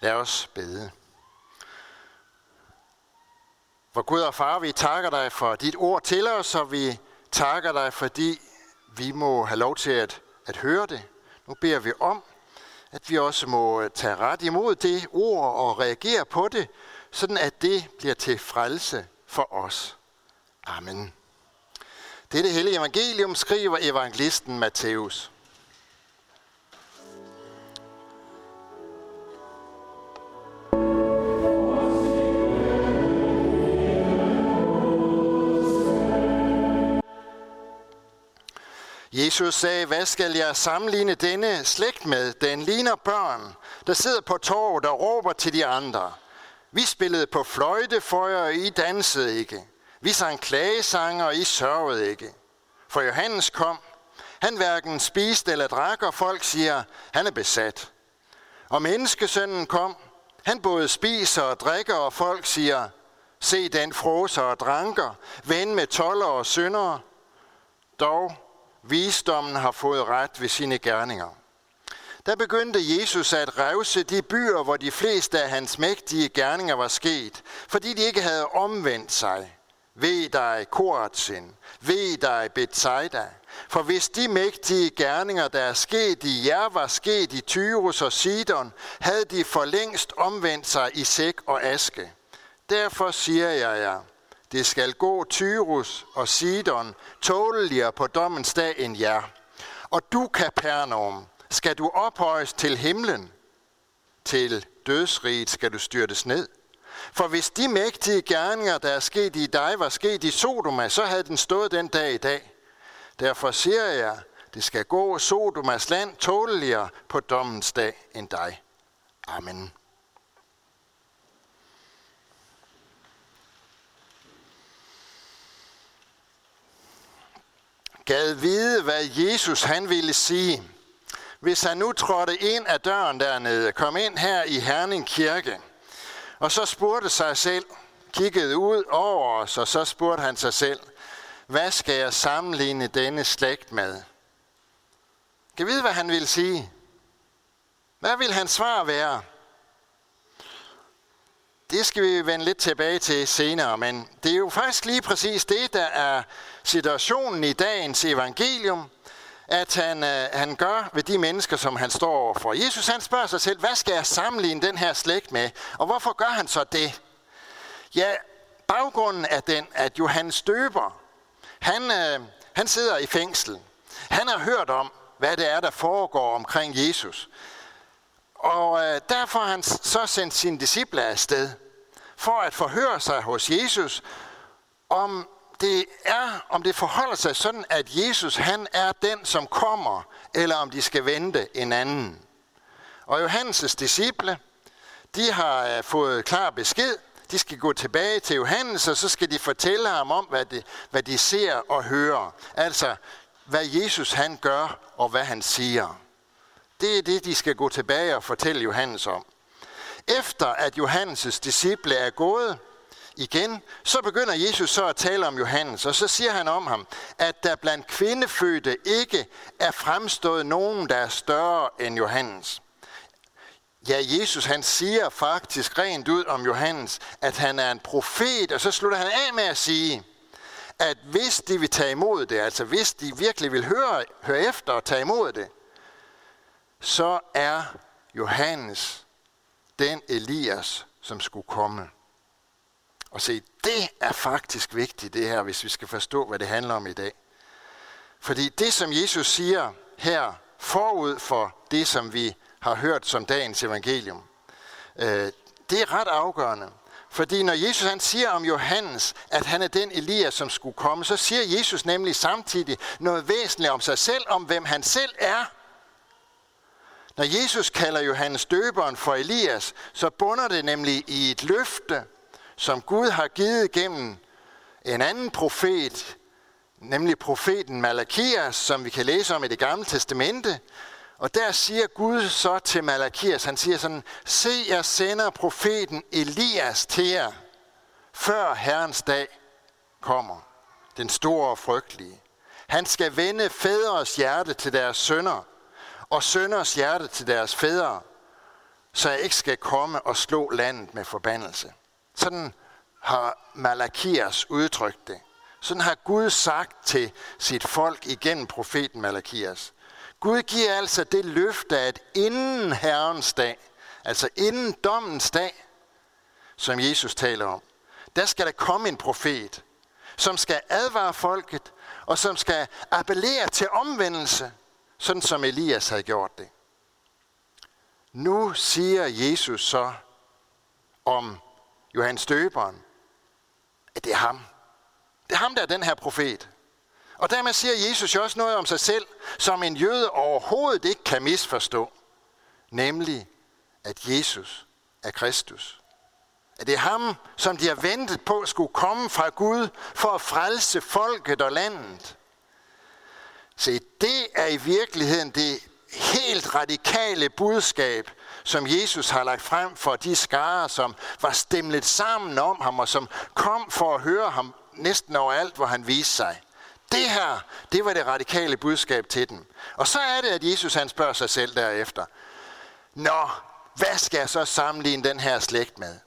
Lad os bede. For Gud og Far, vi takker dig for dit ord til os, og vi takker dig, fordi vi må have lov til at, at høre det. Nu beder vi om, at vi også må tage ret imod det ord og reagere på det, sådan at det bliver til frelse for os. Amen. Dette hellige evangelium, skriver evangelisten Matthæus. Jesus sagde, hvad skal jeg sammenligne denne slægt med? Den ligner børn, der sidder på torvet og råber til de andre. Vi spillede på fløjte for jer, og I dansede ikke. Vi sang klagesanger, og I sørgede ikke. For Johannes kom. Han hverken spiste eller drak, og folk siger, han er besat. Og menneskesønnen kom. Han både spiser og drikker, og folk siger, se den froser og dranker, ven med toller og syndere. Dog Visdommen har fået ret ved sine gerninger. Der begyndte Jesus at revse de byer, hvor de fleste af hans mægtige gerninger var sket, fordi de ikke havde omvendt sig. Ved dig, Koratsin. Ved dig, Bethsaida. For hvis de mægtige gerninger, der er sket i jer, var sket i Tyrus og Sidon, havde de for længst omvendt sig i sæk og aske. Derfor siger jeg jer, det skal gå Tyrus og Sidon tåleligere på dommens dag end jer. Og du, Kapernaum, skal du ophøjes til himlen. Til dødsriget skal du styrtes ned. For hvis de mægtige gerninger, der er sket i dig, var sket i Sodoma, så havde den stået den dag i dag. Derfor siger jeg, det skal gå Sodomas land tåleligere på dommens dag end dig. Amen. Gad vide, hvad Jesus han ville sige, hvis han nu trådte ind af døren dernede, kom ind her i Herning Kirke, og så spurgte sig selv, kiggede ud over os, og så spurgte han sig selv, hvad skal jeg sammenligne denne slægt med? Kan vide, hvad han vil sige? Hvad vil hans svar være? Det skal vi vende lidt tilbage til senere, men det er jo faktisk lige præcis det, der er situationen i dagens evangelium, at han, øh, han gør ved de mennesker, som han står overfor. Jesus han spørger sig selv, hvad skal jeg sammenligne den her slægt med? Og hvorfor gør han så det? Ja, baggrunden er den, at Johannes Døber, han, øh, han sidder i fængsel. Han har hørt om, hvad det er, der foregår omkring Jesus. Og øh, derfor har han så sendt sine disciple afsted for at forhøre sig hos Jesus, om det er, om det forholder sig sådan, at Jesus han er den, som kommer, eller om de skal vente en anden. Og Johannes' disciple, de har øh, fået klar besked. De skal gå tilbage til Johannes, og så skal de fortælle ham om, hvad de, hvad de ser og hører. Altså, hvad Jesus han gør, og hvad han siger. Det er det, de skal gå tilbage og fortælle Johannes om. Efter at Johannes' disciple er gået igen, så begynder Jesus så at tale om Johannes, og så siger han om ham, at der blandt kvindefødte ikke er fremstået nogen, der er større end Johannes. Ja, Jesus han siger faktisk rent ud om Johannes, at han er en profet, og så slutter han af med at sige, at hvis de vil tage imod det, altså hvis de virkelig vil høre, høre efter og tage imod det, så er Johannes den Elias, som skulle komme. Og se, det er faktisk vigtigt det her, hvis vi skal forstå, hvad det handler om i dag. Fordi det, som Jesus siger her forud for det, som vi har hørt som dagens evangelium, øh, det er ret afgørende. Fordi når Jesus han siger om Johannes, at han er den Elias, som skulle komme, så siger Jesus nemlig samtidig noget væsentligt om sig selv, om hvem han selv er. Når Jesus kalder Johannes døberen for Elias, så bunder det nemlig i et løfte, som Gud har givet gennem en anden profet, nemlig profeten Malakias, som vi kan læse om i det gamle testamente. Og der siger Gud så til Malakias, han siger sådan, se jeg sender profeten Elias til jer, før Herrens dag kommer, den store og frygtelige. Han skal vende fædres hjerte til deres sønner, og sønners hjerte til deres fædre, så jeg ikke skal komme og slå landet med forbandelse. Sådan har Malakias udtrykt det. Sådan har Gud sagt til sit folk igennem profeten Malakias. Gud giver altså det løfte, at inden Herrens dag, altså inden dommens dag, som Jesus taler om, der skal der komme en profet, som skal advare folket, og som skal appellere til omvendelse, sådan som Elias havde gjort det. Nu siger Jesus så om Johannes Døberen, at det er ham. Det er ham, der er den her profet. Og dermed siger Jesus jo også noget om sig selv, som en jøde overhovedet ikke kan misforstå. Nemlig, at Jesus er Kristus. At det er ham, som de har ventet på, skulle komme fra Gud for at frelse folket og landet. Se, det er i virkeligheden det helt radikale budskab, som Jesus har lagt frem for de skarer, som var stemlet sammen om ham, og som kom for at høre ham næsten overalt, hvor han viste sig. Det her, det var det radikale budskab til dem. Og så er det, at Jesus han spørger sig selv derefter. Nå, hvad skal jeg så sammenligne den her slægt med?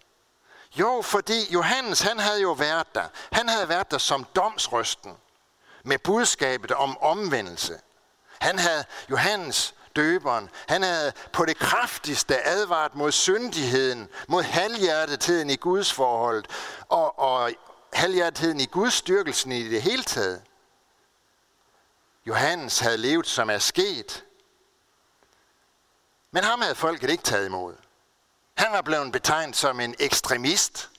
Jo, fordi Johannes, han havde jo været der. Han havde været der som domsrøsten med budskabet om omvendelse. Han havde, Johannes døberen, han havde på det kraftigste advaret mod syndigheden, mod halvhjertetheden i Guds forhold, og, og halvhjertetheden i Guds styrkelsen i det hele taget. Johannes havde levet som er sket, men ham havde folket ikke taget imod. Han var blevet betegnet som en ekstremist,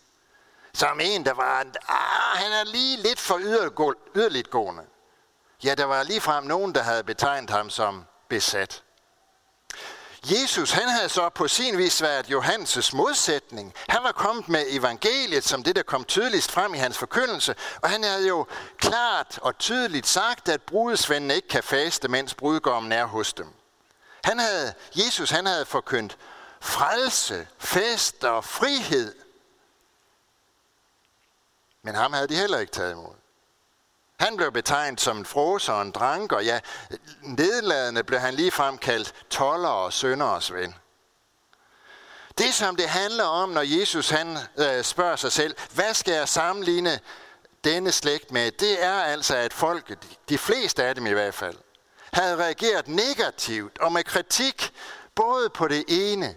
som en, der var, ah, han er lige lidt for yderligt gående. Ja, der var ligefrem nogen, der havde betegnet ham som besat. Jesus, han havde så på sin vis været Johannes' modsætning. Han var kommet med evangeliet som det, der kom tydeligst frem i hans forkyndelse, og han havde jo klart og tydeligt sagt, at brudesvendene ikke kan faste, mens brudgommen er hos dem. Han havde, Jesus han havde forkyndt frelse, fest og frihed. Men ham havde de heller ikke taget imod. Han blev betegnet som en froser og en drank, og ja, nedladende blev han ligefrem kaldt toller og sønderes ven. Det, som det handler om, når Jesus han øh, spørger sig selv, hvad skal jeg sammenligne denne slægt med, det er altså, at folk, de fleste af dem i hvert fald, havde reageret negativt og med kritik både på det ene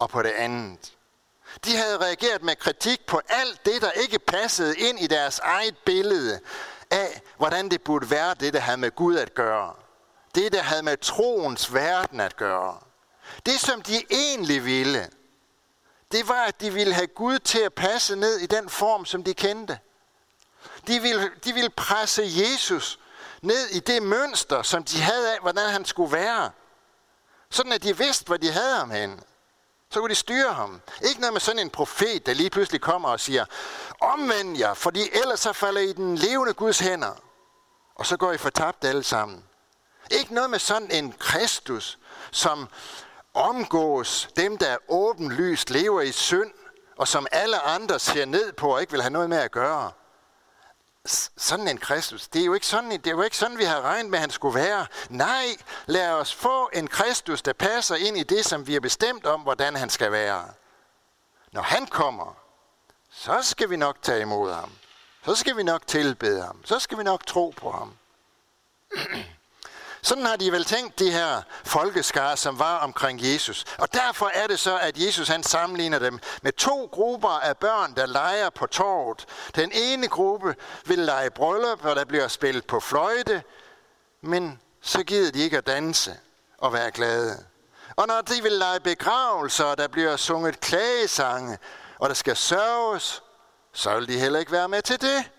og på det andet. De havde reageret med kritik på alt det, der ikke passede ind i deres eget billede af, hvordan det burde være, det der havde med Gud at gøre. Det, der havde med troens verden at gøre. Det, som de egentlig ville, det var, at de ville have Gud til at passe ned i den form, som de kendte. De ville, de ville presse Jesus ned i det mønster, som de havde af, hvordan han skulle være. Sådan at de vidste, hvor de havde ham henne. Så kunne de styre ham. Ikke noget med sådan en profet, der lige pludselig kommer og siger, omvend jer, fordi ellers så falder I den levende Guds hænder. Og så går I fortabt alle sammen. Ikke noget med sådan en Kristus, som omgås dem, der åbenlyst lever i synd, og som alle andre ser ned på og ikke vil have noget med at gøre sådan en Kristus, det er, jo ikke sådan, det er jo ikke sådan, vi har regnet med, at han skulle være. Nej, lad os få en Kristus, der passer ind i det, som vi har bestemt om, hvordan han skal være. Når han kommer, så skal vi nok tage imod ham. Så skal vi nok tilbede ham. Så skal vi nok tro på ham. Sådan har de vel tænkt, de her folkeskare, som var omkring Jesus. Og derfor er det så, at Jesus han sammenligner dem med to grupper af børn, der leger på torvet. Den ene gruppe vil lege bryllup, og der bliver spillet på fløjte, men så gider de ikke at danse og være glade. Og når de vil lege begravelser, og der bliver sunget klagesange, og der skal sørges, så vil de heller ikke være med til det.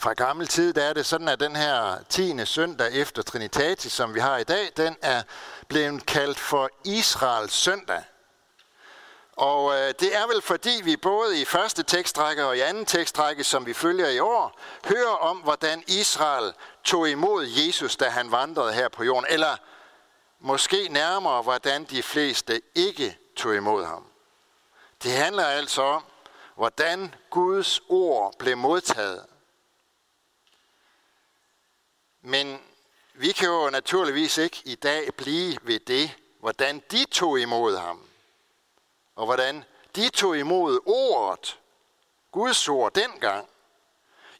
Fra gammel tid der er det sådan, at den her 10. søndag efter Trinitatis, som vi har i dag, den er blevet kaldt for Israels søndag. Og øh, det er vel fordi vi både i første tekstrække og i anden tekstrække, som vi følger i år, hører om, hvordan Israel tog imod Jesus, da han vandrede her på jorden. Eller måske nærmere, hvordan de fleste ikke tog imod ham. Det handler altså om, hvordan Guds ord blev modtaget men vi kan jo naturligvis ikke i dag blive ved det, hvordan de tog imod ham. Og hvordan de tog imod ordet, Guds ord dengang.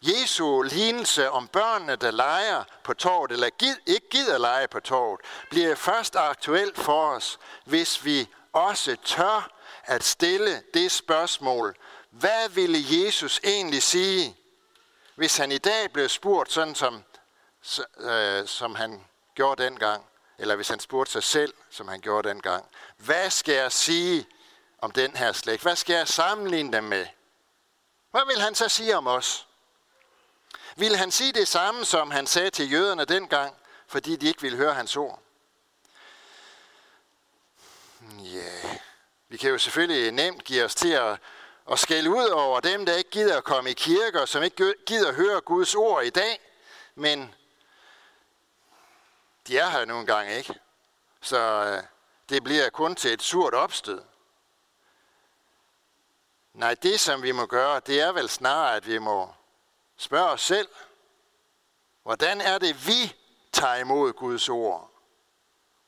Jesu lignelse om børnene, der leger på torvet, eller gid, ikke gider lege på torvet, bliver først aktuelt for os, hvis vi også tør at stille det spørgsmål, hvad ville Jesus egentlig sige, hvis han i dag blev spurgt sådan, som, Øh, som han gjorde dengang, eller hvis han spurgte sig selv, som han gjorde dengang. Hvad skal jeg sige om den her slægt? Hvad skal jeg sammenligne dem med? Hvad vil han så sige om os? Vil han sige det samme, som han sagde til jøderne dengang, fordi de ikke ville høre hans ord? Ja, vi kan jo selvfølgelig nemt give os til at, at skælde ud over dem, der ikke gider at komme i kirke, og som ikke gider at høre Guds ord i dag. Men de er her nu engang ikke. Så øh, det bliver kun til et surt opstød. Nej, det som vi må gøre, det er vel snarere, at vi må spørge os selv, hvordan er det, vi tager imod Guds ord?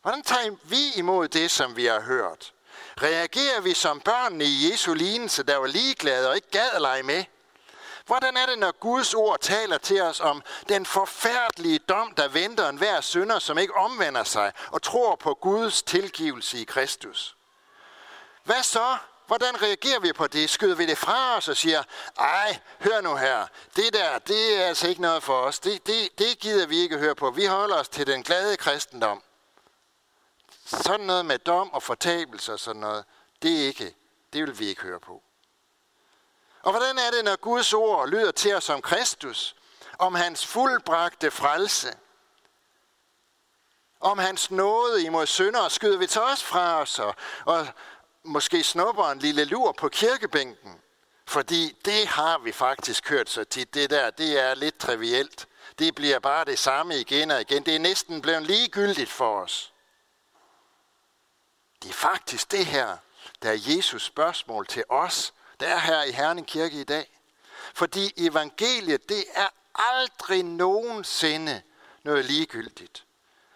Hvordan tager vi imod det, som vi har hørt? Reagerer vi som børnene i Jesu lignelse, der var ligeglade og ikke gad at lege med? Hvordan er det, når Guds ord taler til os om den forfærdelige dom, der venter en hver synder, som ikke omvender sig og tror på Guds tilgivelse i Kristus? Hvad så? Hvordan reagerer vi på det? Skyder vi det fra os og siger, ej, hør nu her, det der, det er altså ikke noget for os. Det, det, det gider vi ikke høre på. Vi holder os til den glade kristendom. Sådan noget med dom og fortabelse og sådan noget, det er ikke, det vil vi ikke høre på. Og hvordan er det, når Guds ord lyder til os om Kristus, om hans fuldbragte frelse, om hans nåde imod synder, skyder vi til os fra os og, og måske snupper en lille lur på kirkebænken. Fordi det har vi faktisk hørt så tit. Det der, det er lidt trivielt. Det bliver bare det samme igen og igen. Det er næsten blevet ligegyldigt for os. Det er faktisk det her, der er Jesus spørgsmål til os, der er her i Herning Kirke i dag. Fordi evangeliet, det er aldrig nogensinde noget ligegyldigt.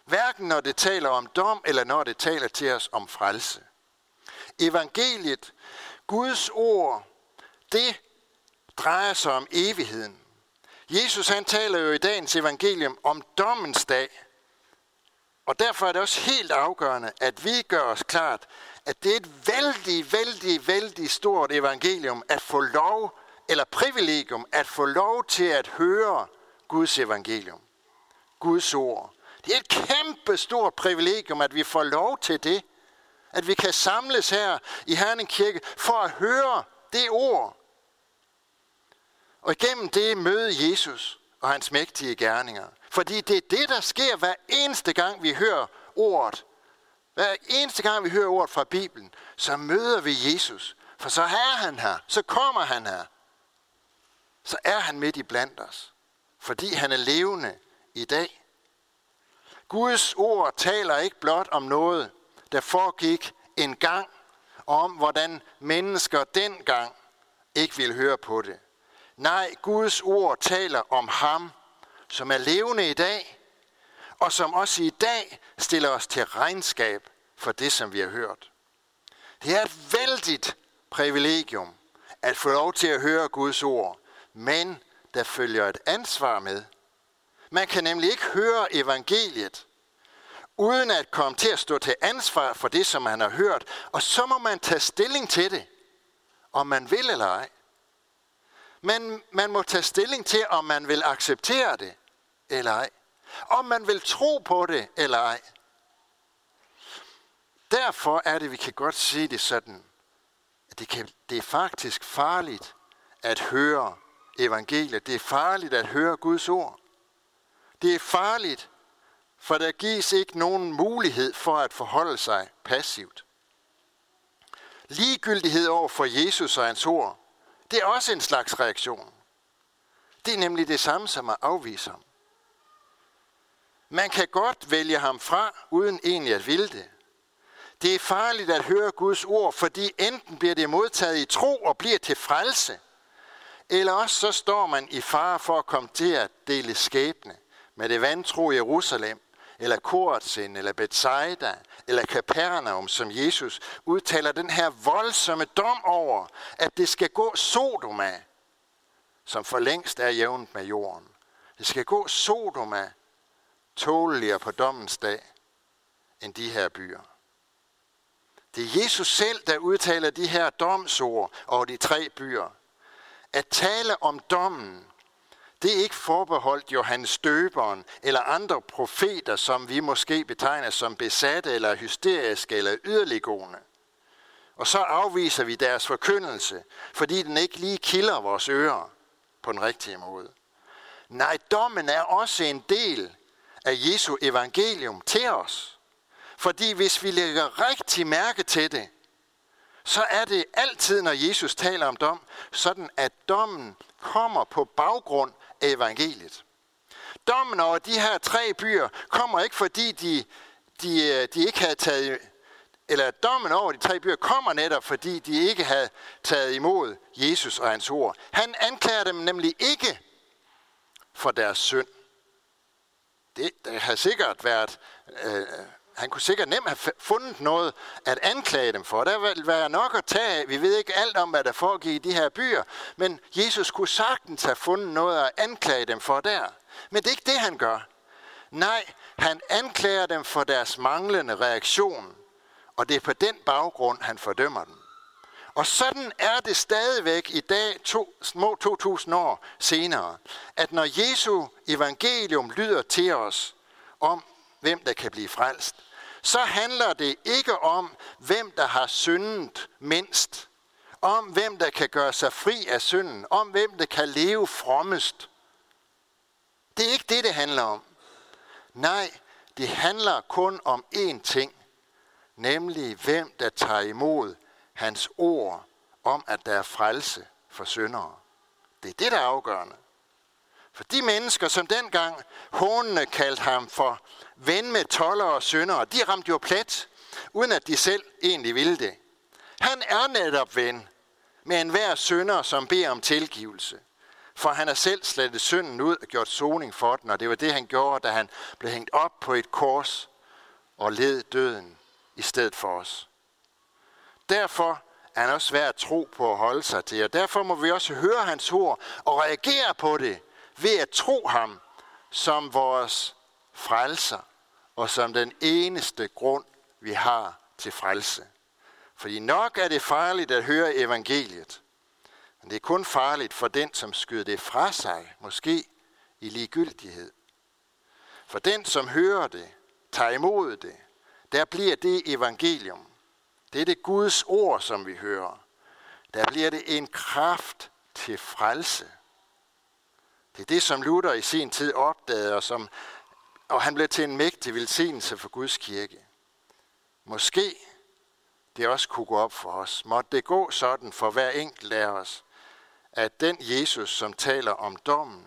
Hverken når det taler om dom, eller når det taler til os om frelse. Evangeliet, Guds ord, det drejer sig om evigheden. Jesus han taler jo i dagens evangelium om dommens dag. Og derfor er det også helt afgørende, at vi gør os klart, at det er et vældig, vældig, vældig stort evangelium at få lov, eller privilegium, at få lov til at høre Guds evangelium. Guds ord. Det er et kæmpe stort privilegium, at vi får lov til det. At vi kan samles her i Herning Kirke for at høre det ord. Og igennem det møde Jesus og hans mægtige gerninger. Fordi det er det, der sker hver eneste gang, vi hører ordet hver eneste gang vi hører ord fra Bibelen, så møder vi Jesus. For så er han her. Så kommer han her. Så er han midt i blandt os. Fordi han er levende i dag. Guds ord taler ikke blot om noget, der foregik en gang, og om hvordan mennesker dengang ikke ville høre på det. Nej, Guds ord taler om ham, som er levende i dag, og som også i dag stiller os til regnskab for det, som vi har hørt. Det er et vældigt privilegium at få lov til at høre Guds ord, men der følger et ansvar med. Man kan nemlig ikke høre evangeliet, uden at komme til at stå til ansvar for det, som man har hørt, og så må man tage stilling til det, om man vil eller ej. Men man må tage stilling til, om man vil acceptere det eller ej. Om man vil tro på det eller ej. Derfor er det, vi kan godt sige det sådan, at det, kan, det er faktisk farligt at høre evangeliet. Det er farligt at høre Guds ord. Det er farligt, for der gives ikke nogen mulighed for at forholde sig passivt. Ligegyldighed over for Jesus og hans ord, det er også en slags reaktion. Det er nemlig det samme som at afvise ham. Man kan godt vælge ham fra, uden egentlig at ville det. Det er farligt at høre Guds ord, fordi enten bliver det modtaget i tro og bliver til frelse, eller også så står man i fare for at komme til at dele skæbne med det vantro Jerusalem, eller Korazin, eller Bethsaida, eller Capernaum, som Jesus udtaler den her voldsomme dom over, at det skal gå Sodoma, som for længst er jævnt med jorden. Det skal gå Sodoma tåleligere på dommens dag end de her byer. Det er Jesus selv, der udtaler de her domsord over de tre byer. At tale om dommen, det er ikke forbeholdt Johannes Døberen eller andre profeter, som vi måske betegner som besatte eller hysteriske eller yderliggående. Og så afviser vi deres forkyndelse, fordi den ikke lige kilder vores ører på den rigtige måde. Nej, dommen er også en del af Jesu evangelium til os. Fordi hvis vi lægger rigtig mærke til det, så er det altid, når Jesus taler om dom, sådan at dommen kommer på baggrund af evangeliet. Dommen over de her tre byer kommer ikke, fordi de, de, de ikke havde taget eller dommen over de tre byer kommer netop, fordi de ikke havde taget imod Jesus og hans ord. Han anklager dem nemlig ikke for deres synd. Det, det har sikkert været øh, han kunne sikkert nemt have fundet noget at anklage dem for. Der ville være nok at tage af. Vi ved ikke alt om, hvad der foregik i de her byer, men Jesus kunne sagtens have fundet noget at anklage dem for der. Men det er ikke det, han gør. Nej, han anklager dem for deres manglende reaktion, og det er på den baggrund, han fordømmer dem. Og sådan er det stadigvæk i dag, to, små 2000 år senere, at når Jesu evangelium lyder til os om, hvem der kan blive frelst, så handler det ikke om, hvem der har syndet mindst, om hvem der kan gøre sig fri af synden, om hvem der kan leve frommest. Det er ikke det, det handler om. Nej, det handler kun om én ting, nemlig hvem der tager imod hans ord om, at der er frelse for syndere. Det er det, der er afgørende. For de mennesker, som dengang hånene kaldte ham for ven med toller og syndere, de ramte jo plet, uden at de selv egentlig ville det. Han er netop ven med enhver synder, som beder om tilgivelse. For han har selv slettet synden ud og gjort soning for den, og det var det, han gjorde, da han blev hængt op på et kors og led døden i stedet for os. Derfor er han også svær at tro på at holde sig til, og derfor må vi også høre hans ord og reagere på det ved at tro ham som vores frelser og som den eneste grund, vi har til frelse. Fordi nok er det farligt at høre evangeliet, men det er kun farligt for den, som skyder det fra sig, måske i ligegyldighed. For den, som hører det, tager imod det, der bliver det evangelium. Det er det Guds ord, som vi hører. Der bliver det en kraft til frelse. Det er det, som Luther i sin tid opdagede, og, som, og han blev til en mægtig velsignelse for Guds kirke. Måske det også kunne gå op for os. Måtte det gå sådan for hver enkelt af os, at den Jesus, som taler om dommen,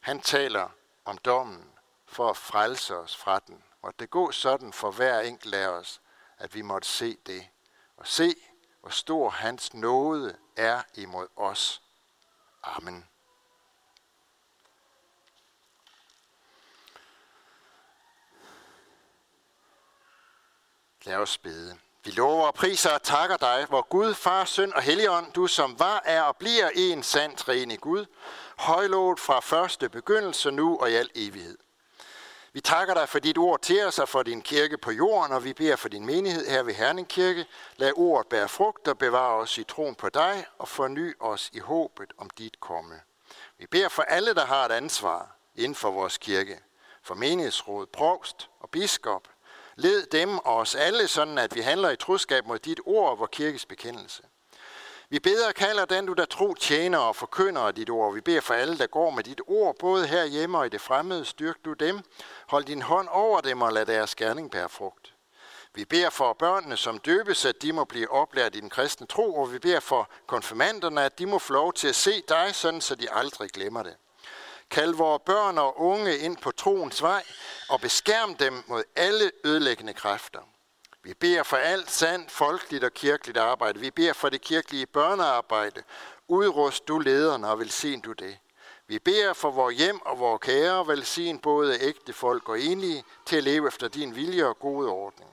han taler om dommen for at frelse os fra den. Måtte det gå sådan for hver enkelt af os, at vi måtte se det. Og se, hvor stor hans nåde er imod os. Amen. Lad os bede. Vi lover og priser og takker dig, hvor Gud, Far, Søn og Helligånd, du som var, er og bliver en sand træne Gud, højlovet fra første begyndelse nu og i al evighed. Vi takker dig for dit ord til os og for din kirke på jorden, og vi beder for din menighed her ved Herning Kirke. Lad ordet bære frugt og bevare os i troen på dig og forny os i håbet om dit komme. Vi beder for alle, der har et ansvar inden for vores kirke, for menighedsråd, provst og biskop, Led dem og os alle, sådan at vi handler i troskab mod dit ord og vor kirkes bekendelse. Vi beder og kalder den, du der tro tjener og forkynder af dit ord. Vi beder for alle, der går med dit ord, både her hjemme og i det fremmede. Styrk du dem. Hold din hånd over dem og lad deres gerning bære frugt. Vi beder for børnene, som døbes, at de må blive oplært i den kristne tro, og vi beder for konfirmanderne, at de må få lov til at se dig, sådan så de aldrig glemmer det. Kald vores børn og unge ind på troens vej og beskærm dem mod alle ødelæggende kræfter. Vi beder for alt sandt, folkeligt og kirkeligt arbejde. Vi beder for det kirkelige børnearbejde. Udrust du lederne og velsign du det. Vi beder for vores hjem og vores kære, velsign både ægte folk og enlige, til at leve efter din vilje og gode ordning.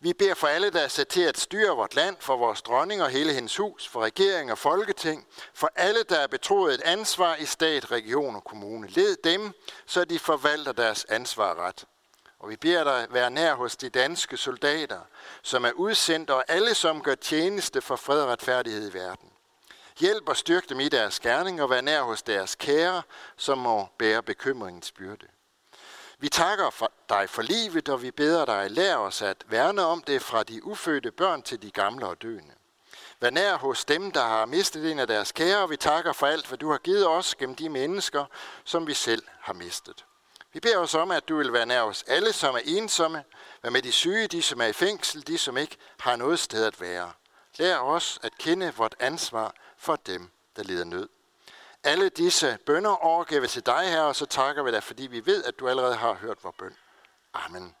Vi beder for alle, der er sat til at styre vort land, for vores dronning og hele hendes hus, for regering og folketing, for alle, der er betroet et ansvar i stat, region og kommune. Led dem, så de forvalter deres ansvar ret. Og vi beder dig være nær hos de danske soldater, som er udsendt, og alle, som gør tjeneste for fred og retfærdighed i verden. Hjælp og styrk dem i deres gerning og vær nær hos deres kære, som må bære bekymringens byrde. Vi takker for dig for livet, og vi beder dig, lær os at værne om det fra de ufødte børn til de gamle og døende. Vær nær hos dem, der har mistet en af deres kære, og vi takker for alt, hvad du har givet os gennem de mennesker, som vi selv har mistet. Vi beder os om, at du vil være nær os alle, som er ensomme, vær med de syge, de som er i fængsel, de som ikke har noget sted at være. Lær os at kende vort ansvar for dem, der lider nød. Alle disse bønder overgiver vi til dig, her, og så takker vi dig, fordi vi ved, at du allerede har hørt vores bøn. Amen.